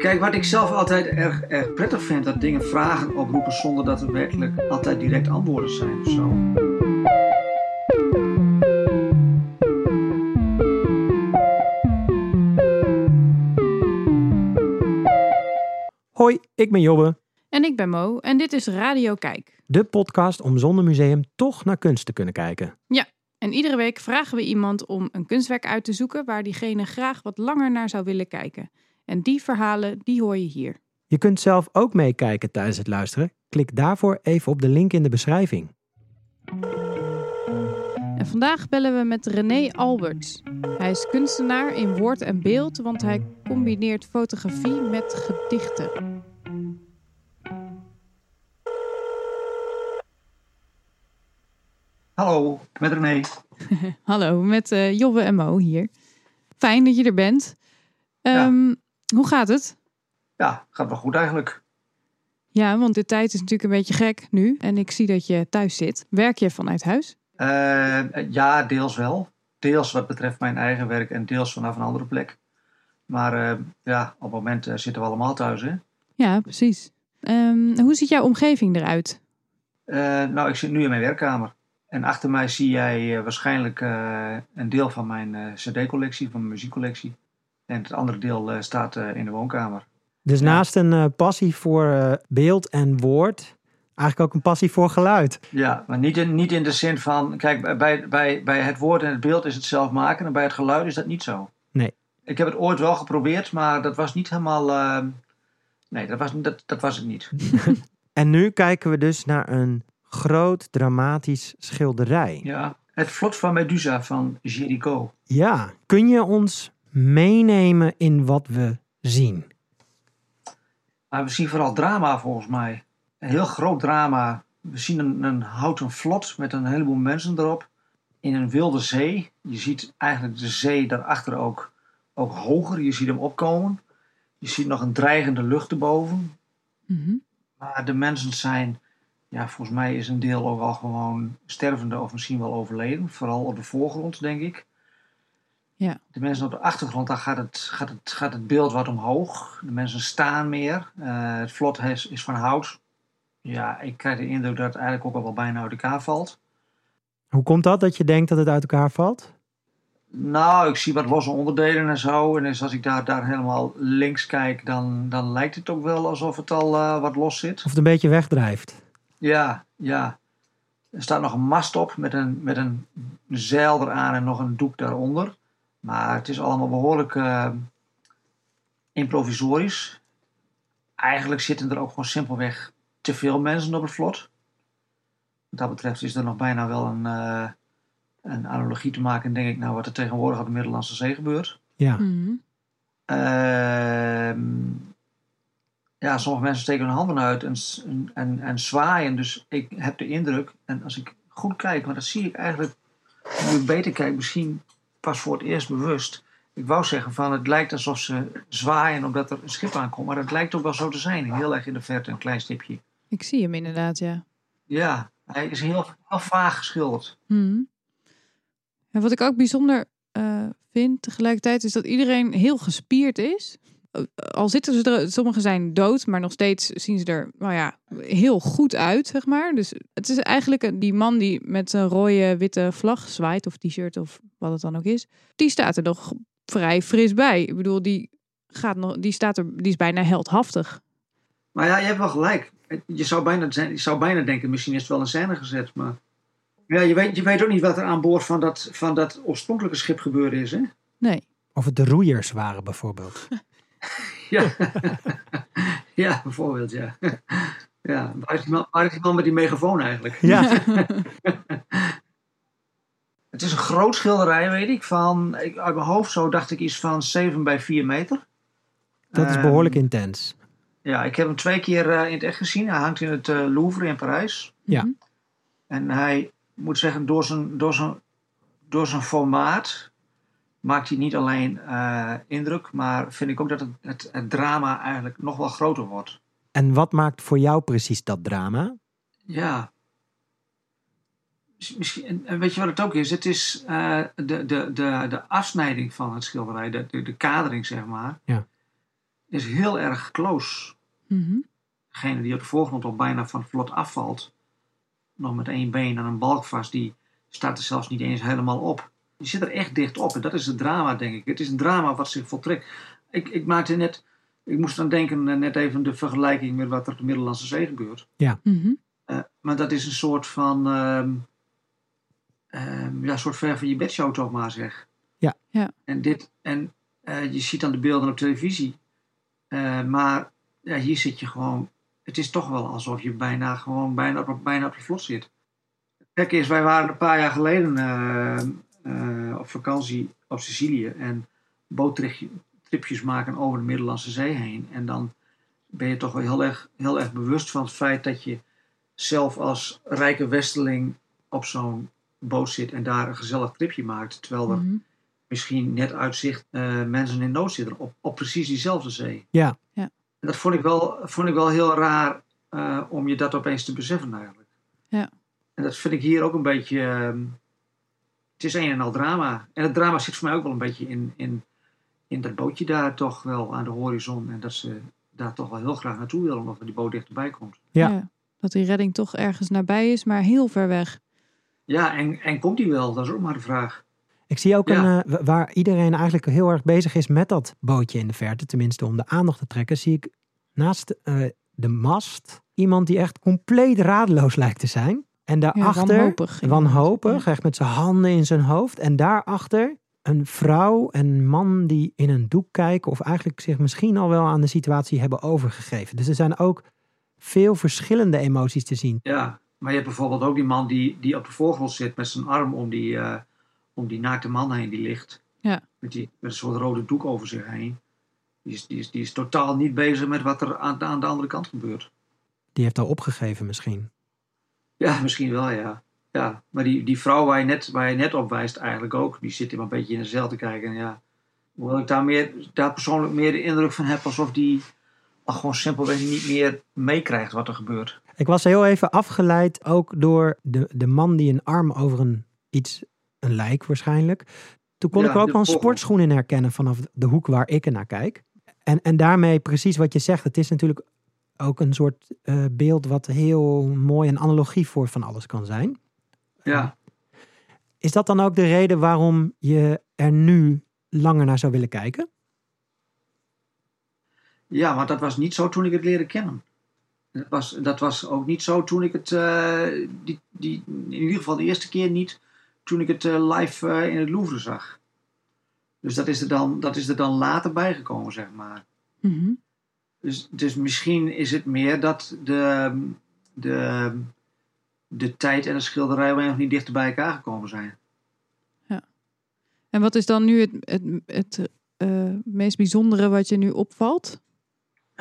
Kijk, wat ik zelf altijd erg, erg prettig vind, dat dingen vragen oproepen zonder dat er werkelijk altijd direct antwoorden zijn of zo. Hoi, ik ben Jobbe, En ik ben Mo en dit is Radio Kijk. de podcast om zonder museum toch naar kunst te kunnen kijken. En iedere week vragen we iemand om een kunstwerk uit te zoeken waar diegene graag wat langer naar zou willen kijken. En die verhalen, die hoor je hier. Je kunt zelf ook meekijken tijdens het luisteren. Klik daarvoor even op de link in de beschrijving. En vandaag bellen we met René Alberts. Hij is kunstenaar in woord en beeld, want hij combineert fotografie met gedichten. Hallo, met René. Hallo, met eh Jobbe en Mo hier. Fijn dat je er bent. Ehm, Hoe gaat het? Ja, gaat wel goed eigenlijk. Ja, want de tijd is natuurlijk een beetje gek nu. En ik zie dat je thuis zit. Werk je vanuit huis? Eh, ja, deels wel. Deels wat betreft mijn eigen werk en deels vanaf een andere plek. Maar eh, ja, op het moment eh, zitten we allemaal thuis. Hè? Ja, precies. Ehm, hoe ziet jouw omgeving eruit? Nou, ik zit nu in mijn werkkamer. En achter mij zie jij waarschijnlijk een deel van mijn cd-collectie, van mijn muziekcollectie. En het andere deel eh, staat eh, in de woonkamer. Dus naast een eh, passie voor beeld en woord, eigenlijk ook een passie voor geluid. Ja, maar niet in, niet in de zin van... Kijk, bij, bij, bij het woord en het beeld is het zelf maken. En bij het geluid is dat niet zo. Nee. Ik heb het ooit wel geprobeerd, maar dat was niet helemaal... eh, nee, dat was, dat, dat was het niet. En nu kijken we dus naar een groot dramatisch schilderij. Ja, het vlot van Medusa van Jericho. Ja, kun je ons meenemen in wat we zien? Maar we zien vooral drama volgens mij. Een heel groot drama. We zien een, een houten vlot met een heleboel mensen erop. In een wilde zee. Je ziet eigenlijk de zee daarachter ook, ook hoger. Je ziet hem opkomen. Je ziet nog een dreigende lucht erboven. Mhm. Maar de mensen zijn, ja, volgens mij is een deel ook al gewoon stervende of misschien wel overleden. Vooral op de voorgrond, denk ik. Ja. De mensen op de achtergrond, daar gaat het, gaat het, gaat het beeld wat omhoog. De mensen staan meer. Eh, het vlot is, is van hout. Ja, ik krijg de indruk dat het eigenlijk ook al wel bijna uit elkaar valt. Hoe komt dat dat je denkt dat het uit elkaar valt? Nou, ik zie wat losse onderdelen en zo. En dus als ik daar, daar helemaal links kijk, dan, dan lijkt het ook wel alsof het al eh, wat los zit. Of het een beetje wegdrijft? Ja, ja. Er staat nog een mast op met een, met een zeil eraan en nog een doek daaronder. Maar het is allemaal behoorlijk eh, improvisorisch. Eigenlijk zitten er ook gewoon simpelweg te veel mensen op het vlot. Wat dat betreft is er nog bijna wel een, eh, een analogie te maken, denk ik, naar wat er tegenwoordig op de Middellandse Zee gebeurt. Ja. Mhm. Ehm, ja, sommige mensen steken hun handen uit en, en, en zwaaien. Dus ik heb de indruk, en als ik goed kijk, maar dat zie ik eigenlijk, nu ik beter kijk, misschien pas voor het eerst bewust. Ik wou zeggen van het lijkt alsof ze zwaaien omdat er een schip aankomt. Maar dat lijkt ook wel zo te zijn. Heel erg in de verte, een klein stipje. Ik zie hem inderdaad, ja. Ja, hij is heel, heel vaag geschilderd. Mhm. En wat ik ook bijzonder eh, vind tegelijkertijd is dat iedereen heel gespierd is. Al zitten ze er, sommigen zijn dood, maar nog steeds zien ze er nou ja, heel goed uit, zeg maar. Dus het is eigenlijk die man die met een rode witte vlag zwaait, of t-shirt of wat het dan ook is, die staat er nog vrij fris bij. Ik bedoel, die, gaat nog, die, staat er, die is bijna heldhaftig. Maar ja, je hebt wel gelijk. Je zou bijna, je zou bijna denken, misschien is het wel een scène gezet. Maar ja, je, weet, je weet ook niet wat er aan boord van dat, van dat oorspronkelijke schip gebeurd is. Hè? Nee. Of het de roeiers waren bijvoorbeeld. Ja. ja, bijvoorbeeld, ja. ja. Waar, is die man, waar is die man met die megafoon eigenlijk? Ja, Het is een groot schilderij, weet ik. Van, ik, uit mijn hoofd zo dacht ik iets van 7 bij 4 meter. dat is Ehm, behoorlijk intens. Ja, ik heb hem twee keer eh, in het echt gezien. Hij hangt in het eh, Louvre in Parijs. Ja. Mhm. En hij, moet zeggen, door zijn, door zijn, door zijn formaat maakt hij niet alleen eh, indruk, maar vind ik ook dat het, het, het drama eigenlijk nog wel groter wordt. En wat maakt voor jou precies dat drama? Ja. Miss- Misschien, en- en weet je wat het ook is? Het is eh, de, de, de, de afsnijding van het schilderij, de, de, de kadering zeg maar. Ja. is heel erg close. Mhm. Degene die op de voorgrond al bijna van het vlot afvalt, nog met één been aan een balk vast, die staat er zelfs niet eens helemaal op. Die zit er echt dicht op en dat is het drama, denk ik. Het is een drama wat zich voltrekt. Ik, ik maakte net, ik moest aan denken, eh, net even de vergelijking met wat er op de Middellandse Zee gebeurt. Mhm. Eh, maar dat is een soort van, ehm, ehm, ja, een soort ver van je bedshow toch maar zeg. Ja. Ja. En dit, en eh, je ziet dan de beelden op televisie. Eh, maar ja, hier zit je gewoon, het is toch wel alsof je bijna gewoon bijna op, bijna op je vlot zit. Het gekke is, wij waren een paar jaar geleden eh, op vakantie op Sicilië en boottripjes maken over de Middellandse Zee heen. En dan ben je toch wel heel erg, heel erg bewust van het feit dat je zelf als rijke westeling op zo'n boot zit en daar een gezellig tripje maakt. Terwijl er Mhm. misschien net uitzicht eh, mensen in nood zitten op, op precies diezelfde zee. Ja. Ja. En dat vond ik wel, vond ik wel heel raar eh, om je dat opeens te beseffen eigenlijk. Ja. En dat vind ik hier ook een beetje... ehm, het is een en al drama. En het drama zit voor mij ook wel een beetje in, in, in dat bootje daar toch wel aan de horizon. En dat ze daar toch wel heel graag naartoe willen, omdat die boot dichterbij komt. Ja. Dat die redding toch ergens nabij is, maar heel ver weg. Ja, en, en komt die wel? Dat is ook maar de vraag. Ik zie ook Ja. een, eh, wa- waar iedereen eigenlijk heel erg bezig is met dat bootje in de verte, tenminste om de aandacht te trekken, zie ik naast eh, de mast iemand die echt compleet radeloos lijkt te zijn. En Ja, daarachter, wanhopig. wanhopig, echt met zijn handen in zijn hoofd. En daarachter een vrouw en man die in een doek kijken of eigenlijk zich misschien al wel aan de situatie hebben overgegeven. Dus er zijn ook veel verschillende emoties te zien. Ja, maar je hebt bijvoorbeeld ook die man die, die op de voorgrond zit met zijn arm om die, eh, om die naakte man heen die ligt. Ja. Met, die, met een soort rode doek over zich heen. Die is, die is, die is totaal niet bezig met wat er aan, aan de andere kant gebeurt. Die heeft al opgegeven misschien. Ja, misschien wel, ja. ja maar die, die vrouw waar je, net, waar je net op wijst eigenlijk ook, die zit een beetje in de zeil te kijken. En ja, hoewel ik daar, meer, daar persoonlijk meer de indruk van heb alsof die al gewoon simpelweg niet meer meekrijgt wat er gebeurt. Ik was heel even afgeleid ook door de, de man die een arm over een iets, een lijk waarschijnlijk. Toen kon Ja, ik er ook wel een sportschoen in herkennen vanaf de hoek waar ik er naar kijk. En, en daarmee precies wat je zegt, het is natuurlijk ook een soort eh, beeld wat heel mooi een analogie voor van alles kan zijn. Ja, Is dat dan ook de reden waarom je er nu langer naar zou willen kijken? Ja, want dat was niet zo toen ik het leerde kennen. Dat was, dat was ook niet zo toen ik het, eh, die, die, in ieder geval de eerste keer niet, toen ik het eh, live eh, in het Louvre zag. Dus dat is, er dan, dat is er dan later bijgekomen, zeg maar. Mhm. Dus, dus misschien is het meer dat de, de, de tijd en de schilderij wel nog niet dichter bij elkaar gekomen zijn. En wat is dan nu het, het, het eh, meest bijzondere wat je nu opvalt?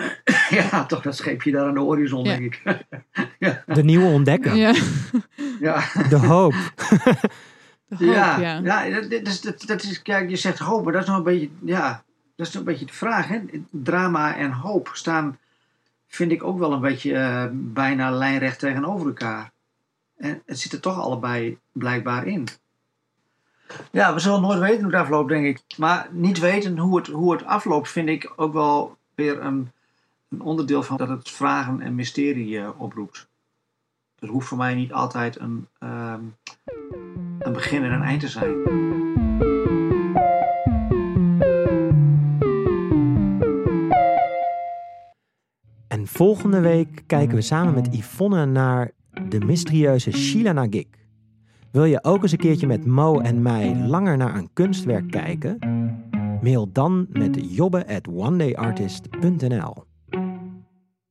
ja, toch dat scheepje daar aan de horizon, Ja. denk ik. ja. De nieuwe ontdekker, Ja, ja. de hoop. de hoop, ja, ja. ja. dat, is, dat, dat is, kijk, je zegt hoop, maar dat is nog een beetje, ja, dat is een beetje de vraag. Hè? Drama en hoop staan, vind ik ook wel een beetje eh, bijna lijnrecht tegenover elkaar. En het zit er toch allebei blijkbaar in. Ja, we zullen nooit weten hoe het afloopt, denk ik. Maar niet weten hoe het, hoe het afloopt, vind ik ook wel weer een, een onderdeel van dat het vragen en mysterie eh, oproept. Het hoeft voor mij niet altijd een, ehm, een begin en een eind te zijn. En volgende week kijken we samen met Yvonne naar de mysterieuze Sheila Nagik. Wil je ook eens een keertje met Mo en mij langer naar een kunstwerk kijken? Mail dan met jobbe at onedayartist.nl